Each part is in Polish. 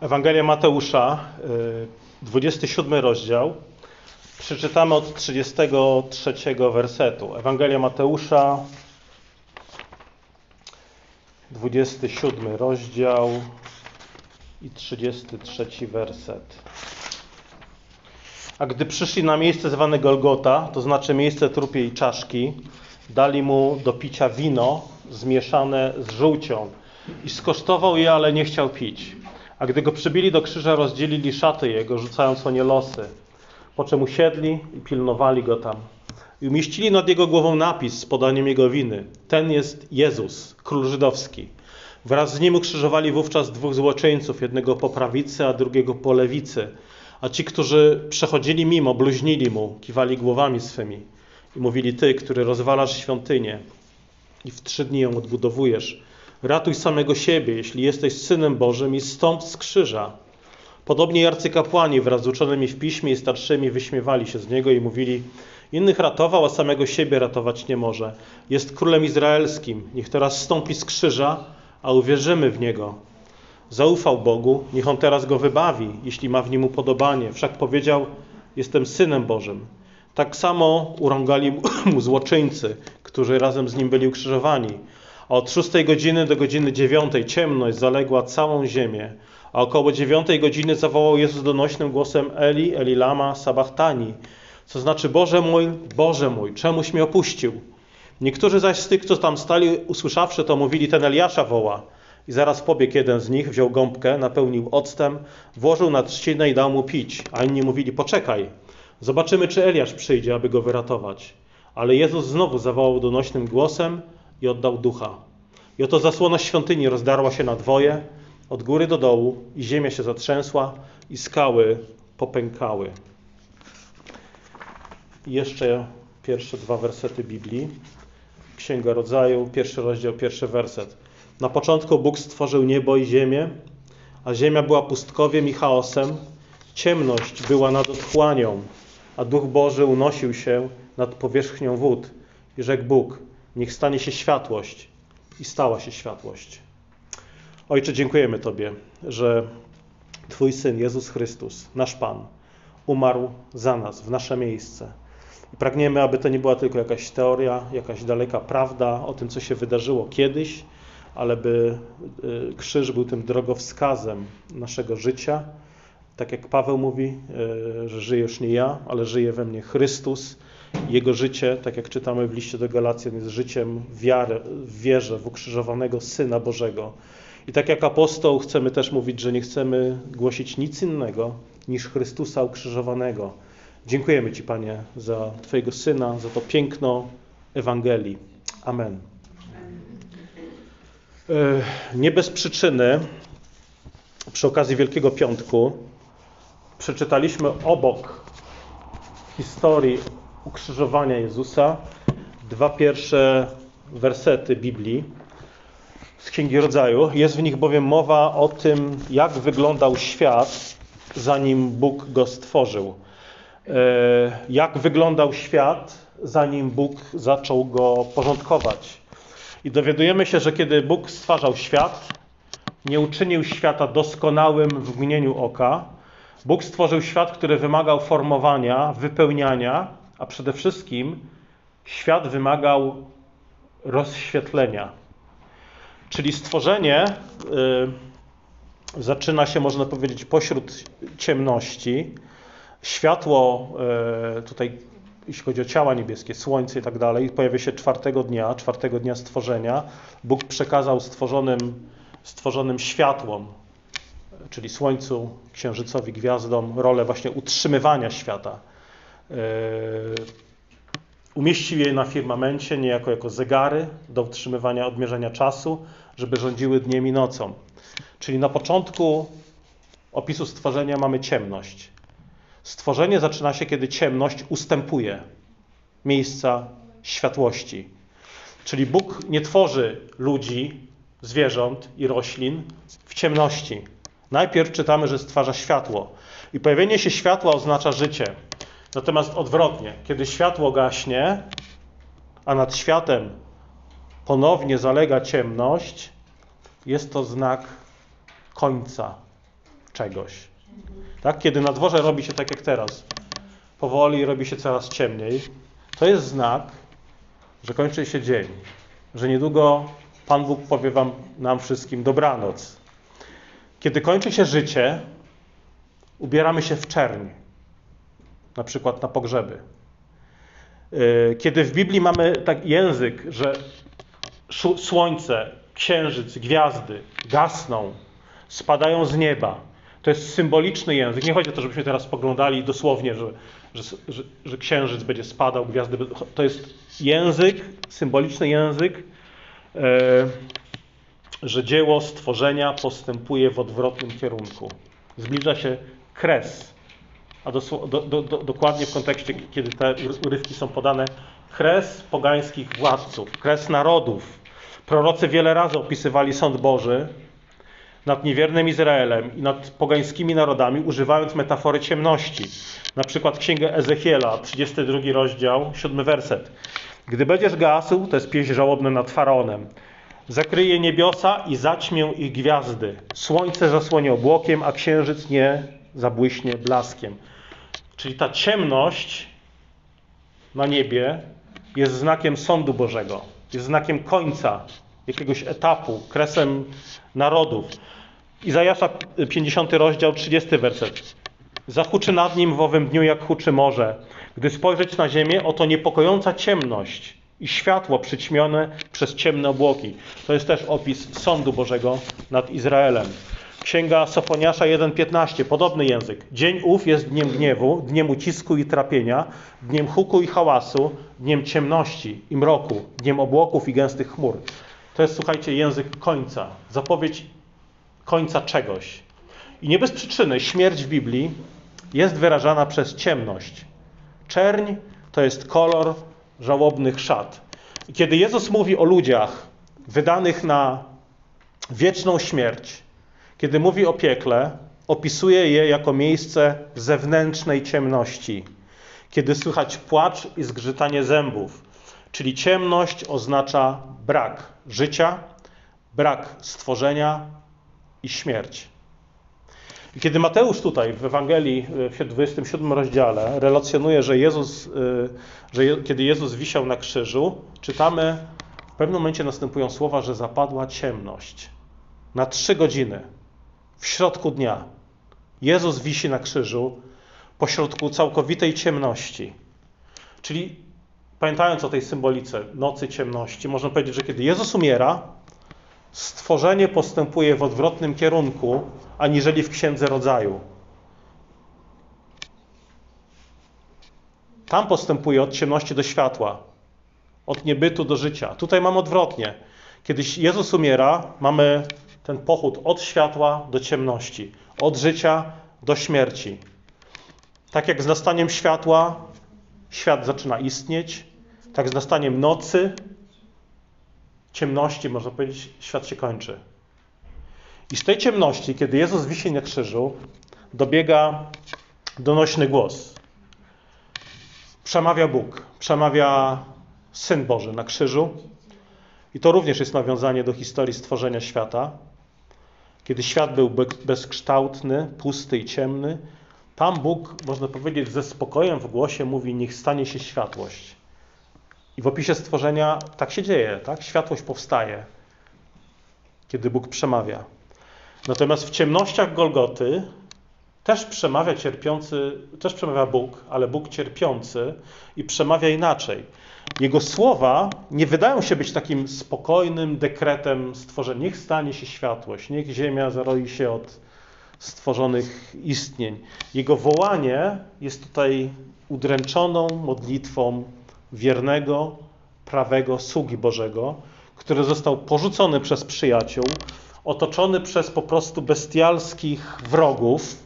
Ewangelia Mateusza, y, 27 rozdział. Przeczytamy od 33 wersetu. Ewangelia Mateusza, 27 rozdział i 33 werset. A gdy przyszli na miejsce zwane Golgota, to znaczy miejsce trupiej czaszki, dali mu do picia wino zmieszane z żółcią i skosztował je, ale nie chciał pić. A gdy go przybili do krzyża, rozdzielili szaty jego, rzucając o nie losy. Po czym usiedli i pilnowali go tam. I umieścili nad jego głową napis z podaniem jego winy. Ten jest Jezus, król żydowski. Wraz z nim ukrzyżowali wówczas dwóch złoczyńców, jednego po prawicy, a drugiego po lewicy. A ci, którzy przechodzili mimo, bluźnili mu, kiwali głowami swymi i mówili: Ty, który rozwalasz świątynię i w trzy dni ją odbudowujesz, ratuj samego siebie, jeśli jesteś synem Bożym, i stąd z krzyża. Podobnie arcykapłani wraz z uczonymi w piśmie i starszymi wyśmiewali się z niego i mówili: Innych ratował, a samego siebie ratować nie może. Jest królem izraelskim. Niech teraz stąpi z krzyża, a uwierzymy w niego. Zaufał Bogu, niech on teraz go wybawi, jeśli ma w nim upodobanie. Wszak powiedział: Jestem synem Bożym. Tak samo urągali mu złoczyńcy, którzy razem z nim byli ukrzyżowani. Od szóstej godziny do godziny dziewiątej ciemność zaległa całą ziemię. A około dziewiątej godziny zawołał Jezus donośnym głosem Eli, Eli lama sabachtani, co znaczy Boże mój, Boże mój, czemuś mnie opuścił? Niektórzy zaś z tych, co tam stali, usłyszawszy to, mówili, ten Eliasza woła. I zaraz pobiegł jeden z nich, wziął gąbkę, napełnił octem, włożył na trzcinę i dał mu pić. A inni mówili, poczekaj, zobaczymy, czy Eliasz przyjdzie, aby go wyratować. Ale Jezus znowu zawołał donośnym głosem i oddał ducha. I oto zasłona świątyni rozdarła się na dwoje, od góry do dołu, i ziemia się zatrzęsła, i skały popękały. I jeszcze pierwsze dwa wersety Biblii. Księga Rodzaju, pierwszy rozdział, pierwszy werset. Na początku Bóg stworzył niebo i ziemię, a ziemia była pustkowiem i chaosem. Ciemność była nad otchłanią, a Duch Boży unosił się nad powierzchnią wód. I rzekł Bóg, niech stanie się światłość. I stała się światłość. Ojcze, dziękujemy Tobie, że Twój Syn, Jezus Chrystus, nasz Pan, umarł za nas, w nasze miejsce. I pragniemy, aby to nie była tylko jakaś teoria, jakaś daleka prawda o tym, co się wydarzyło kiedyś, ale by y, krzyż był tym drogowskazem naszego życia. Tak jak Paweł mówi, y, że żyje już nie ja, ale żyje we mnie Chrystus. Jego życie, tak jak czytamy w liście do Galacjan, jest życiem wiary, w wierze w ukrzyżowanego Syna Bożego. I tak jak apostoł chcemy też mówić, że nie chcemy głosić nic innego niż Chrystusa ukrzyżowanego. Dziękujemy Ci, Panie, za Twojego Syna, za to piękno Ewangelii. Amen. Nie bez przyczyny przy okazji Wielkiego Piątku przeczytaliśmy obok historii ukrzyżowania Jezusa dwa pierwsze wersety Biblii z Księgi Rodzaju. Jest w nich bowiem mowa o tym, jak wyglądał świat, zanim Bóg go stworzył. Jak wyglądał świat, zanim Bóg zaczął go porządkować. I dowiadujemy się, że kiedy Bóg stwarzał świat, nie uczynił świata doskonałym w mgnieniu oka. Bóg stworzył świat, który wymagał formowania, wypełniania, a przede wszystkim świat wymagał rozświetlenia. Czyli stworzenie y, zaczyna się, można powiedzieć, pośród ciemności. Światło, y, tutaj jeśli chodzi o ciała niebieskie, słońce i tak dalej, pojawia się czwartego dnia, czwartego dnia stworzenia. Bóg przekazał stworzonym, stworzonym światłom, czyli słońcu, księżycowi, gwiazdom, rolę właśnie utrzymywania świata. Yy, umieścił je na firmamencie niejako jako zegary do utrzymywania, odmierzania czasu, żeby rządziły dniem i nocą. Czyli na początku opisu stworzenia mamy ciemność. Stworzenie zaczyna się, kiedy ciemność ustępuje miejsca światłości. Czyli Bóg nie tworzy ludzi, zwierząt i roślin w ciemności. Najpierw czytamy, że stwarza światło. I pojawienie się światła oznacza życie. Natomiast odwrotnie, kiedy światło gaśnie, a nad światem ponownie zalega ciemność, jest to znak końca czegoś. Tak? Kiedy na dworze robi się tak jak teraz, powoli robi się coraz ciemniej, to jest znak, że kończy się dzień, że niedługo Pan Bóg powie wam, nam wszystkim dobranoc. Kiedy kończy się życie, ubieramy się w czerń, na przykład na pogrzeby. Yy, kiedy w Biblii mamy tak język, że słońce, księżyc, gwiazdy gasną, spadają z nieba, to jest symboliczny język. Nie chodzi o to, żebyśmy teraz spoglądali dosłownie, że, że, że, że księżyc będzie spadał, gwiazdy. To jest język, symboliczny język, e, że dzieło stworzenia postępuje w odwrotnym kierunku. Zbliża się kres. A do, do, do, dokładnie w kontekście, kiedy te urywki są podane, kres pogańskich władców, kres narodów. Prorocy wiele razy opisywali sąd Boży, nad niewiernym Izraelem i nad pogańskimi narodami, używając metafory ciemności. Na przykład Księgę Ezechiela, 32 rozdział, 7 werset. Gdy będziesz gasł, to jest pieśń żałobna nad Faraonem, zakryje niebiosa i zaćmię ich gwiazdy. Słońce zasłonie obłokiem, a księżyc nie zabłyśnie blaskiem. Czyli ta ciemność na niebie jest znakiem sądu Bożego, jest znakiem końca jakiegoś etapu, kresem narodów. Izajasza 50 rozdział, 30 werset. Zahuczy nad nim w owym dniu jak huczy morze. Gdy spojrzeć na ziemię, oto niepokojąca ciemność i światło przyćmione przez ciemne obłoki. To jest też opis sądu Bożego nad Izraelem. Księga Sofoniasza 1,15, podobny język. Dzień ów jest dniem gniewu, dniem ucisku i trapienia, dniem huku i hałasu, dniem ciemności i mroku, dniem obłoków i gęstych chmur. To jest, słuchajcie, język końca, zapowiedź końca czegoś. I nie bez przyczyny śmierć w Biblii jest wyrażana przez ciemność. Czerń to jest kolor żałobnych szat. I kiedy Jezus mówi o ludziach wydanych na wieczną śmierć, kiedy mówi o piekle, opisuje je jako miejsce zewnętrznej ciemności, kiedy słychać płacz i zgrzytanie zębów. Czyli ciemność oznacza brak życia, brak stworzenia, i śmierć. I kiedy Mateusz tutaj w Ewangelii w 27 rozdziale relacjonuje, że Jezus, y, że je, kiedy Jezus wisiał na krzyżu, czytamy, w pewnym momencie następują słowa, że zapadła ciemność. Na trzy godziny, w środku dnia, Jezus wisi na krzyżu, pośrodku całkowitej ciemności. Czyli pamiętając o tej symbolice nocy ciemności, można powiedzieć, że kiedy Jezus umiera, stworzenie postępuje w odwrotnym kierunku, aniżeli w Księdze Rodzaju. Tam postępuje od ciemności do światła, od niebytu do życia. Tutaj mamy odwrotnie. Kiedy Jezus umiera, mamy ten pochód od światła do ciemności, od życia do śmierci. Tak jak z nastaniem światła świat zaczyna istnieć, tak z nastaniem nocy ciemności, można powiedzieć, świat się kończy. I z tej ciemności, kiedy Jezus wisi na krzyżu, dobiega donośny głos. Przemawia Bóg, przemawia Syn Boży na krzyżu. I to również jest nawiązanie do historii stworzenia świata. Kiedy świat był bezkształtny, pusty i ciemny, Pan Bóg, można powiedzieć, ze spokojem w głosie mówi: Niech stanie się światłość. I w opisie stworzenia tak się dzieje, tak? Światłość powstaje, kiedy Bóg przemawia. Natomiast w ciemnościach Golgoty też przemawia cierpiący, też przemawia Bóg, ale Bóg cierpiący i przemawia inaczej. Jego słowa nie wydają się być takim spokojnym dekretem stworzenia. Niech stanie się światłość, niech ziemia zaroi się od stworzonych istnień. Jego wołanie jest tutaj udręczoną modlitwą wiernego, prawego sługi Bożego, który został porzucony przez przyjaciół, otoczony przez po prostu bestialskich wrogów.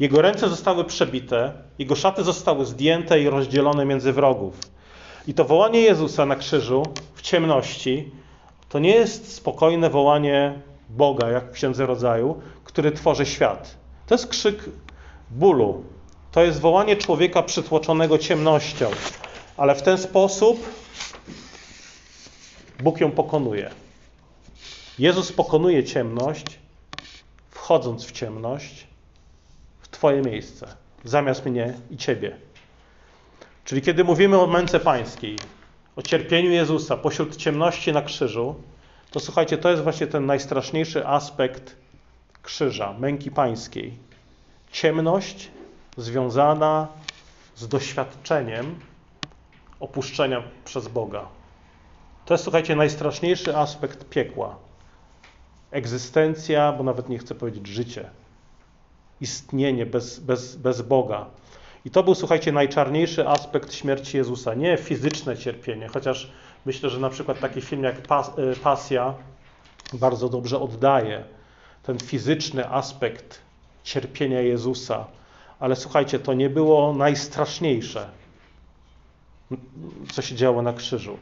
Jego ręce zostały przebite, jego szaty zostały zdjęte i rozdzielone między wrogów. I to wołanie Jezusa na krzyżu w ciemności to nie jest spokojne wołanie Boga, jak w Księdze Rodzaju, który tworzy świat. To jest krzyk bólu. To jest wołanie człowieka przytłoczonego ciemnością ale w ten sposób Bóg ją pokonuje. Jezus pokonuje ciemność, wchodząc w ciemność, Twoje miejsce, zamiast mnie i Ciebie. Czyli kiedy mówimy o męce pańskiej, o cierpieniu Jezusa pośród ciemności na krzyżu, to słuchajcie, to jest właśnie ten najstraszniejszy aspekt krzyża, męki pańskiej. Ciemność związana z doświadczeniem opuszczenia przez Boga. To jest, słuchajcie, najstraszniejszy aspekt piekła. Egzystencja, bo nawet nie chcę powiedzieć życie. Istnienie bez, bez, bez Boga. I to był, słuchajcie, najczarniejszy aspekt śmierci Jezusa. Nie fizyczne cierpienie, chociaż myślę, że na przykład taki film jak Pas, y, Pasja bardzo dobrze oddaje ten fizyczny aspekt cierpienia Jezusa. Ale słuchajcie, to nie było najstraszniejsze, co się działo na krzyżu.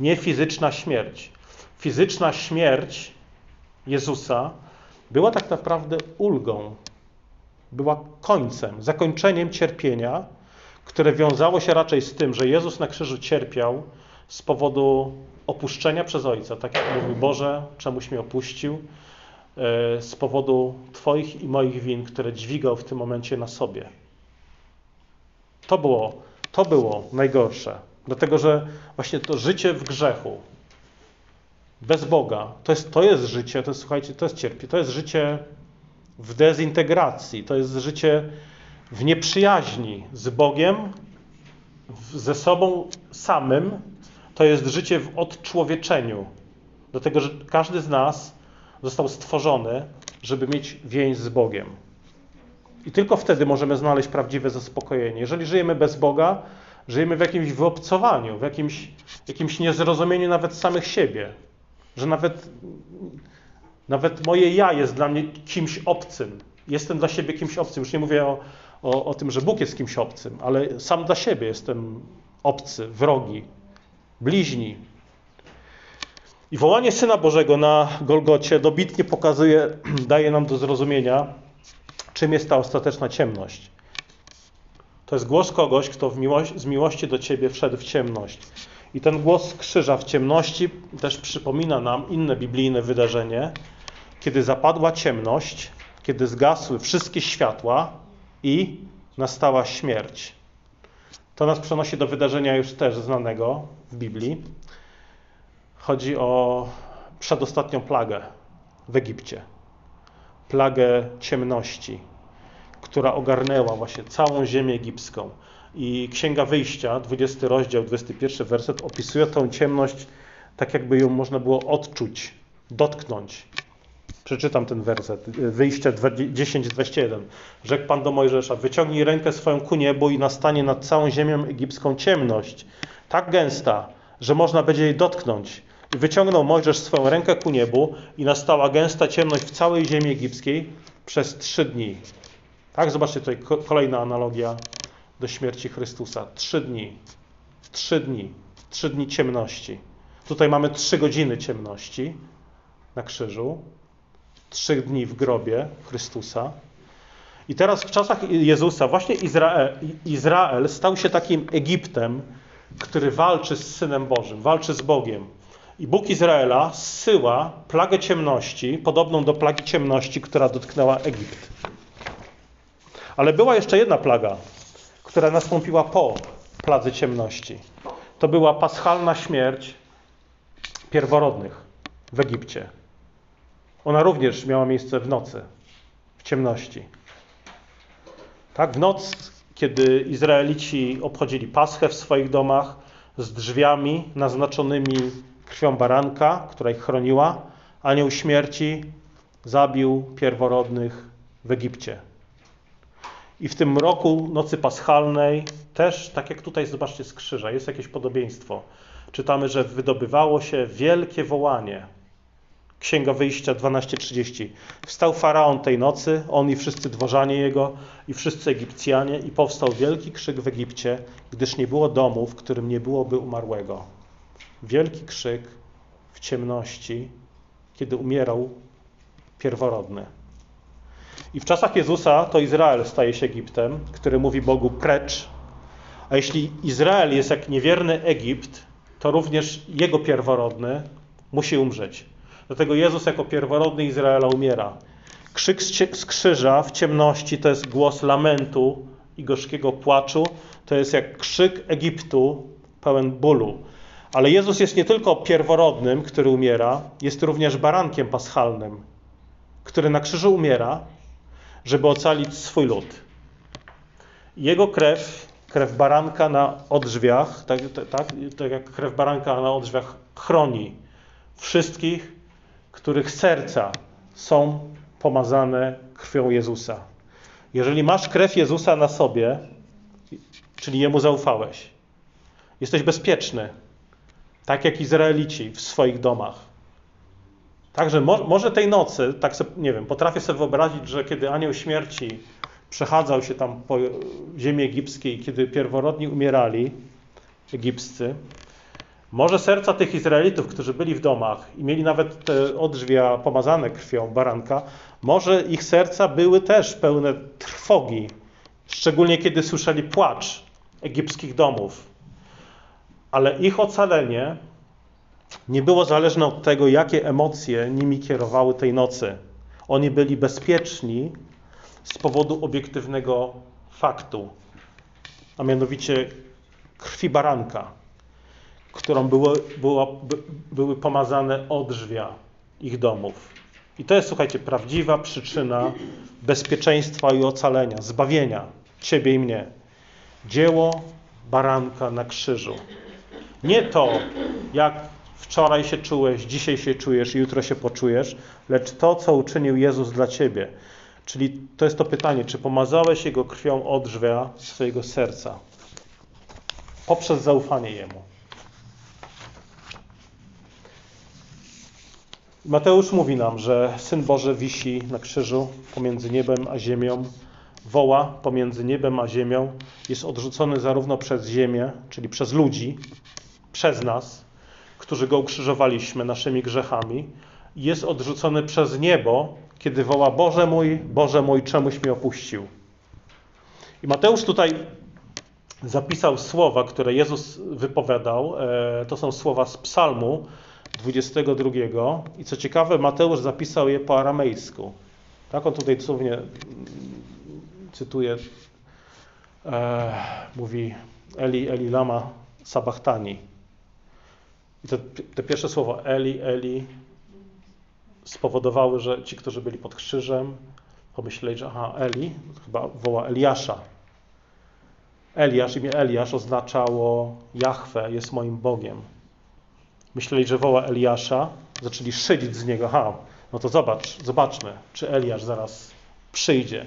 Nie fizyczna śmierć. Fizyczna śmierć Jezusa była tak naprawdę ulgą, była końcem, zakończeniem cierpienia, które wiązało się raczej z tym, że Jezus na krzyżu cierpiał z powodu opuszczenia przez Ojca. Tak jak mówił Boże, czemuś mnie opuścił, e, z powodu Twoich i moich win, które dźwigał w tym momencie na sobie. To było, to było najgorsze. Dlatego, że właśnie to życie w grzechu, bez Boga, to jest, to jest życie, to jest, słuchajcie, to jest to jest życie w dezintegracji, to jest życie w nieprzyjaźni z Bogiem, ze sobą samym, to jest życie w odczłowieczeniu. Dlatego, że każdy z nas został stworzony, żeby mieć więź z Bogiem. I tylko wtedy możemy znaleźć prawdziwe zaspokojenie. Jeżeli żyjemy bez Boga, żyjemy w jakimś wyobcowaniu, w jakimś, jakimś niezrozumieniu nawet samych siebie. Że nawet, nawet moje ja jest dla mnie kimś obcym. Jestem dla siebie kimś obcym. Już nie mówię o, o, o tym, że Bóg jest kimś obcym, ale sam dla siebie jestem obcy, wrogi, bliźni. I wołanie Syna Bożego na Golgocie dobitnie pokazuje, daje nam do zrozumienia, czym jest ta ostateczna ciemność. To jest głos kogoś, kto z miłości do Ciebie wszedł w ciemność. I ten głos krzyża w ciemności też przypomina nam inne biblijne wydarzenie, kiedy zapadła ciemność, kiedy zgasły wszystkie światła i nastała śmierć. To nas przenosi do wydarzenia już też znanego w Biblii. Chodzi o przedostatnią plagę w Egipcie. Plagę ciemności, która ogarnęła właśnie całą ziemię egipską. I Księga Wyjścia, 20 rozdział, 21 werset, opisuje tą ciemność tak, jakby ją można było odczuć, dotknąć. Przeczytam ten werset. Wyjście 10:21. Rzekł Pan do Mojżesza: Wyciągnij rękę swoją ku niebu i nastanie nad całą ziemią egipską ciemność, tak gęsta, że można będzie jej dotknąć. I wyciągnął Mojżesz swoją rękę ku niebu i nastała gęsta ciemność w całej ziemi egipskiej przez trzy dni. Tak, zobaczcie tutaj kolejna analogia do śmierci Chrystusa. Trzy dni. Trzy dni. Trzy dni ciemności. Tutaj mamy trzy godziny ciemności na krzyżu. Trzy dni w grobie Chrystusa. I teraz w czasach Jezusa właśnie Izrael, Izrael stał się takim Egiptem, który walczy z Synem Bożym, walczy z Bogiem. I Bóg Izraela zsyła plagę ciemności, podobną do plagi ciemności, która dotknęła Egipt. Ale była jeszcze jedna plaga, która nastąpiła po pladze ciemności. To była paschalna śmierć pierworodnych w Egipcie. Ona również miała miejsce w nocy, w ciemności. Tak, w noc, kiedy Izraelici obchodzili Paschę w swoich domach z drzwiami naznaczonymi krwią baranka, która ich chroniła, anioł śmierci zabił pierworodnych w Egipcie. I w tym roku nocy paschalnej też, tak jak tutaj zobaczcie z krzyża, jest jakieś podobieństwo. Czytamy, że wydobywało się wielkie wołanie. Księga Wyjścia 12:30. Wstał faraon tej nocy, on i wszyscy dworzanie jego i wszyscy Egipcjanie i powstał wielki krzyk w Egipcie, gdyż nie było domu, w którym nie byłoby umarłego. Wielki krzyk w ciemności, kiedy umierał pierworodny. I w czasach Jezusa to Izrael staje się Egiptem, który mówi Bogu precz. A jeśli Izrael jest jak niewierny Egipt, to również jego pierworodny musi umrzeć. Dlatego Jezus jako pierworodny Izraela umiera. Krzyk z krzyża w ciemności to jest głos lamentu i gorzkiego płaczu. To jest jak krzyk Egiptu pełen bólu. Ale Jezus jest nie tylko pierworodnym, który umiera, jest również barankiem paschalnym, który na krzyżu umiera, żeby ocalić swój lud. Jego krew, krew baranka na odrzwiach, tak, tak, tak jak krew baranka na odrzwiach chroni wszystkich, których serca są pomazane krwią Jezusa. Jeżeli masz krew Jezusa na sobie, czyli Jemu zaufałeś, jesteś bezpieczny, tak jak Izraelici w swoich domach. Także mo może tej nocy, tak sobie, nie wiem, potrafię sobie wyobrazić, że kiedy anioł śmierci przechadzał się tam po ziemi egipskiej, kiedy pierworodni umierali, egipscy, może serca tych Izraelitów, którzy byli w domach i mieli nawet te odrzwia pomazane krwią baranka, może ich serca były też pełne trwogi, szczególnie kiedy słyszeli płacz egipskich domów. Ale ich ocalenie nie było zależne od tego, jakie emocje nimi kierowały tej nocy. Oni byli bezpieczni z powodu obiektywnego faktu, a mianowicie krwi baranka którą było, było, by, były pomazane odrzwia ich domów. I to jest, słuchajcie, prawdziwa przyczyna bezpieczeństwa i ocalenia, zbawienia ciebie i mnie. Dzieło baranka na krzyżu. Nie to, jak wczoraj się czułeś, dzisiaj się czujesz jutro się poczujesz, lecz to, co uczynił Jezus dla ciebie. Czyli to jest to pytanie, czy pomazałeś Jego krwią odrzwia swojego serca poprzez zaufanie Jemu. Mateusz mówi nam, że Syn Boży wisi na krzyżu pomiędzy niebem a ziemią, woła pomiędzy niebem a ziemią, jest odrzucony zarówno przez ziemię, czyli przez ludzi, przez nas, którzy go ukrzyżowaliśmy naszymi grzechami, jest odrzucony przez niebo, kiedy woła: Boże mój, Boże mój, czemuś mnie opuścił. I Mateusz tutaj zapisał słowa, które Jezus wypowiadał. E, to są słowa z Psalmu, 22. I co ciekawe, Mateusz zapisał je po aramejsku. Tak, on tutaj dosłownie mm, cytuje, e, mówi Eli, Eli lama sabachtani. I te pierwsze słowa Eli, Eli spowodowały, że ci, którzy byli pod krzyżem, pomyśleli, że aha, Eli, chyba woła Eliasza. Eliasz, imię Eliasz oznaczało Jahwe jest moim Bogiem. Myśleli, że woła Eliasza, zaczęli szydzić z niego. Ha, no to zobacz, zobaczmy, czy Eliasz zaraz przyjdzie.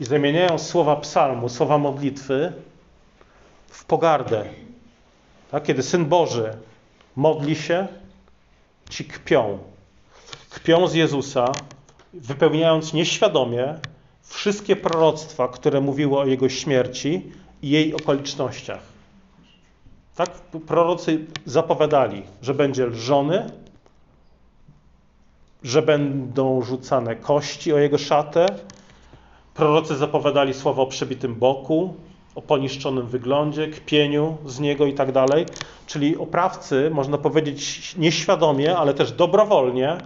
I zamieniają słowa psalmu, słowa modlitwy w pogardę. Tak? Kiedy Syn Boży modli się, ci kpią. Kpią z Jezusa, wypełniając nieświadomie wszystkie proroctwa, które mówiły o Jego śmierci i jej okolicznościach. Tak? Prorocy zapowiadali, że będzie lżony, że będą rzucane kości o jego szatę. Prorocy zapowiadali słowo o przebitym boku, o poniszczonym wyglądzie, kpieniu z niego i tak dalej. Czyli oprawcy, można powiedzieć nieświadomie, ale też dobrowolnie,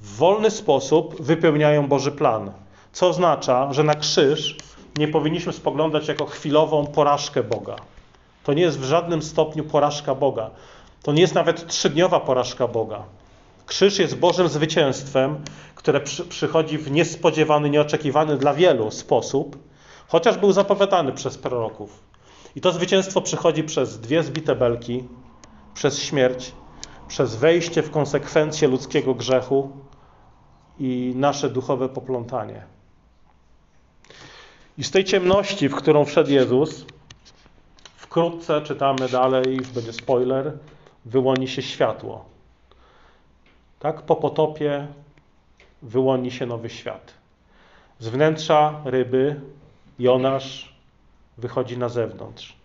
w wolny sposób wypełniają Boży plan. Co oznacza, że na krzyż nie powinniśmy spoglądać jako chwilową porażkę Boga. To nie jest w żadnym stopniu porażka Boga. To nie jest nawet trzydniowa porażka Boga. Krzyż jest Bożym zwycięstwem, które przy, przychodzi w niespodziewany, nieoczekiwany dla wielu sposób, chociaż był zapowiadany przez proroków. I to zwycięstwo przychodzi przez dwie zbite belki, przez śmierć, przez wejście w konsekwencje ludzkiego grzechu i nasze duchowe poplątanie. I z tej ciemności, w którą wszedł Jezus, Wkrótce czytamy dalej, już będzie spoiler, wyłoni się światło. Tak, po potopie wyłoni się nowy świat. Z wnętrza ryby Jonasz wychodzi na zewnątrz.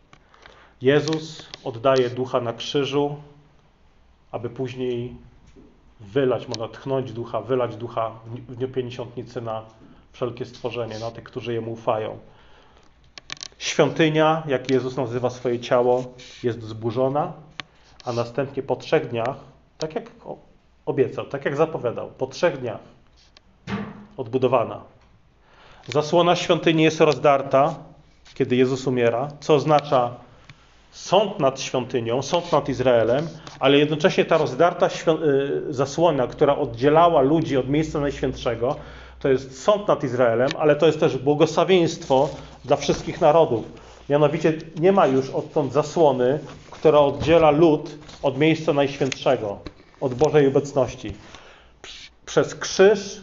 Jezus oddaje ducha na krzyżu, aby później wylać, można tchnąć ducha, wylać ducha w dniu pięćdziesiątnicy na wszelkie stworzenie, na tych, którzy jemu ufają. Świątynia, jak Jezus nazywa swoje ciało, jest zburzona, a następnie po trzech dniach, tak jak obiecał, tak jak zapowiadał, po trzech dniach odbudowana. Zasłona świątyni jest rozdarta, kiedy Jezus umiera, co oznacza sąd nad świątynią, sąd nad Izraelem, ale jednocześnie ta rozdarta y, zasłona, która oddzielała ludzi od miejsca najświętszego, to jest sąd nad Izraelem, ale to jest też błogosławieństwo dla wszystkich narodów. Mianowicie nie ma już odtąd zasłony, która oddziela lud od miejsca najświętszego, od Bożej obecności. Przez krzyż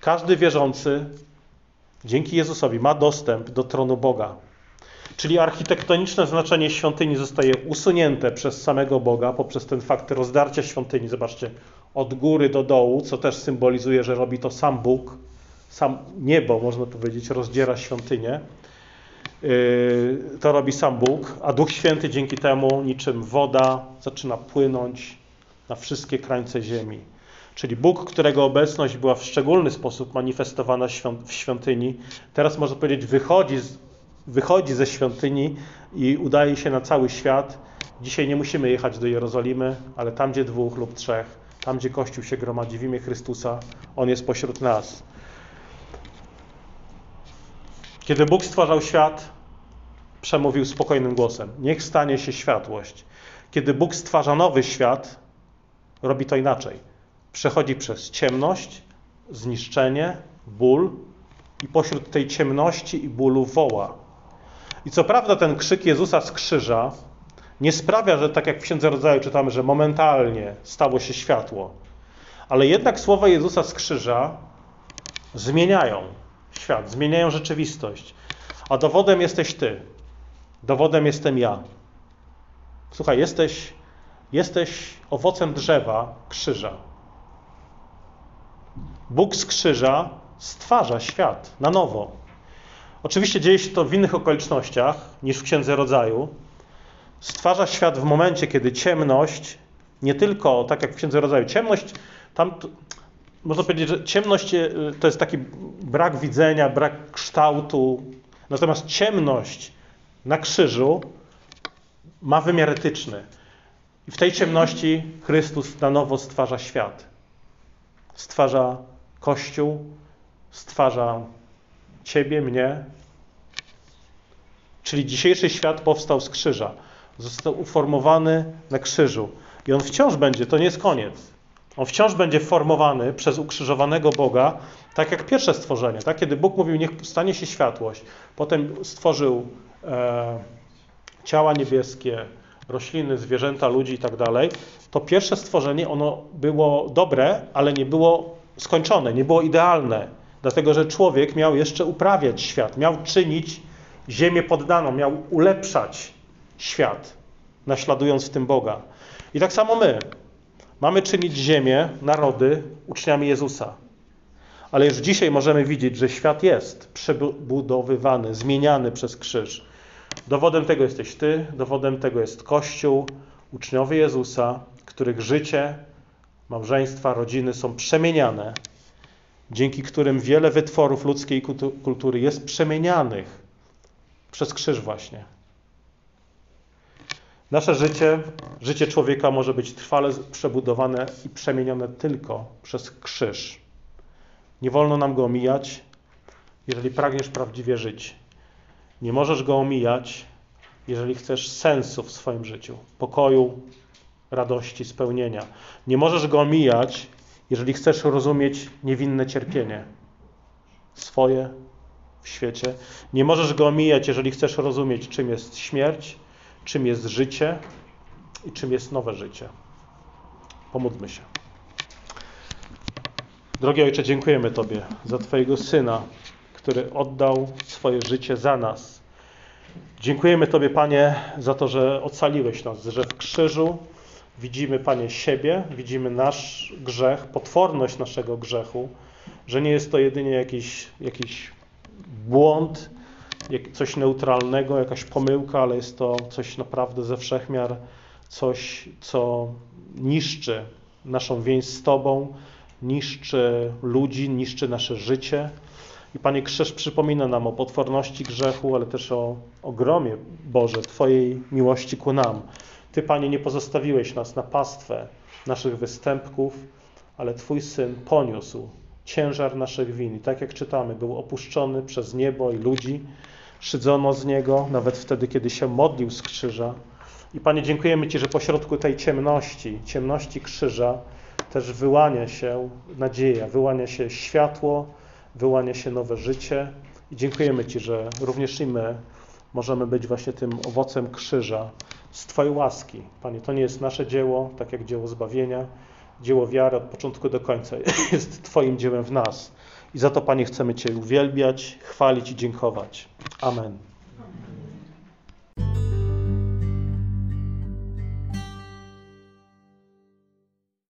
każdy wierzący dzięki Jezusowi ma dostęp do tronu Boga. Czyli architektoniczne znaczenie świątyni zostaje usunięte przez samego Boga poprzez ten fakt rozdarcia świątyni. Zobaczcie, od góry do dołu, co też symbolizuje, że robi to sam Bóg. Sam niebo, można powiedzieć, rozdziera świątynię. Yy, to robi sam Bóg, a Duch Święty dzięki temu, niczym woda, zaczyna płynąć na wszystkie krańce ziemi. Czyli Bóg, którego obecność była w szczególny sposób manifestowana w świątyni, teraz można powiedzieć, wychodzi, wychodzi ze świątyni i udaje się na cały świat. Dzisiaj nie musimy jechać do Jerozolimy, ale tam, gdzie dwóch lub trzech, tam, gdzie Kościół się gromadzi w imię Chrystusa, On jest pośród nas. Kiedy Bóg stwarzał świat, przemówił spokojnym głosem: Niech stanie się światłość. Kiedy Bóg stwarza nowy świat, robi to inaczej. Przechodzi przez ciemność, zniszczenie, ból i pośród tej ciemności i bólu woła. I co prawda ten krzyk Jezusa z krzyża nie sprawia, że tak jak w Księdze Rodzaju czytamy, że momentalnie stało się światło. Ale jednak słowa Jezusa z krzyża zmieniają świat, zmieniają rzeczywistość. A dowodem jesteś Ty. Dowodem jestem ja. Słuchaj, jesteś, jesteś owocem drzewa krzyża. Bóg z krzyża stwarza świat na nowo. Oczywiście dzieje się to w innych okolicznościach niż w Księdze Rodzaju. Stwarza świat w momencie, kiedy ciemność, nie tylko tak jak w Księdze Rodzaju, ciemność, tam można powiedzieć, że ciemność e, to jest taki brak widzenia, brak kształtu. Natomiast ciemność na krzyżu ma wymiar etyczny. I w tej ciemności Chrystus na nowo stwarza świat. Stwarza Kościół, stwarza Ciebie, mnie. Czyli dzisiejszy świat powstał z krzyża. Został uformowany na krzyżu. I on wciąż będzie, to nie jest koniec. On wciąż będzie formowany przez ukrzyżowanego Boga, tak jak pierwsze stworzenie. Tak? Kiedy Bóg mówił, niech stanie się światłość, potem stworzył e, ciała niebieskie, rośliny, zwierzęta, ludzi i tak dalej, to pierwsze stworzenie ono było dobre, ale nie było skończone, nie było idealne, dlatego że człowiek miał jeszcze uprawiać świat, miał czynić ziemię poddaną, miał ulepszać świat, naśladując w tym Boga. I tak samo my. Mamy czynić ziemię, narody uczniami Jezusa. Ale już dzisiaj możemy widzieć, że świat jest przebudowywany, zmieniany przez krzyż. Dowodem tego jesteś Ty, dowodem tego jest Kościół, uczniowie Jezusa, których życie, małżeństwa, rodziny są przemieniane, dzięki którym wiele wytworów ludzkiej kultury jest przemienianych przez krzyż właśnie. Nasze życie, życie człowieka może być trwale przebudowane i przemienione tylko przez krzyż. Nie wolno nam go omijać, jeżeli pragniesz prawdziwie żyć. Nie możesz go omijać, jeżeli chcesz sensu w swoim życiu, pokoju, radości, spełnienia. Nie możesz go omijać, jeżeli chcesz rozumieć niewinne cierpienie swoje w świecie. Nie możesz go omijać, jeżeli chcesz rozumieć, czym jest śmierć, czym jest życie i czym jest nowe życie. Pomódlmy się. Drogi Ojcze, dziękujemy Tobie za Twojego Syna, który oddał swoje życie za nas. Dziękujemy Tobie, Panie, za to, że ocaliłeś nas, że w krzyżu widzimy, Panie, siebie, widzimy nasz grzech, potworność naszego grzechu, że nie jest to jedynie jakiś, jakiś błąd, coś neutralnego, jakaś pomyłka, ale jest to coś naprawdę ze wszechmiar, coś, co niszczy naszą więź z Tobą, niszczy ludzi, niszczy nasze życie. I Panie Krzyż przypomina nam o potworności grzechu, ale też o ogromie Boże Twojej miłości ku nam. Ty, Panie, nie pozostawiłeś nas na pastwę naszych występków, ale Twój Syn poniósł ciężar naszych win. I tak jak czytamy, był opuszczony przez niebo i ludzi, szydzono z niego, nawet wtedy, kiedy się modlił z krzyża. I Panie, dziękujemy Ci, że pośrodku tej ciemności, ciemności krzyża, też wyłania się nadzieja, wyłania się światło, wyłania się nowe życie. I dziękujemy Ci, że również i my możemy być właśnie tym owocem krzyża z Twojej łaski. Panie, to nie jest nasze dzieło, tak jak dzieło zbawienia, dzieło wiary od początku do końca jest Twoim dziełem w nas. I za to, Panie, chcemy Cię uwielbiać, chwalić i dziękować. Amen.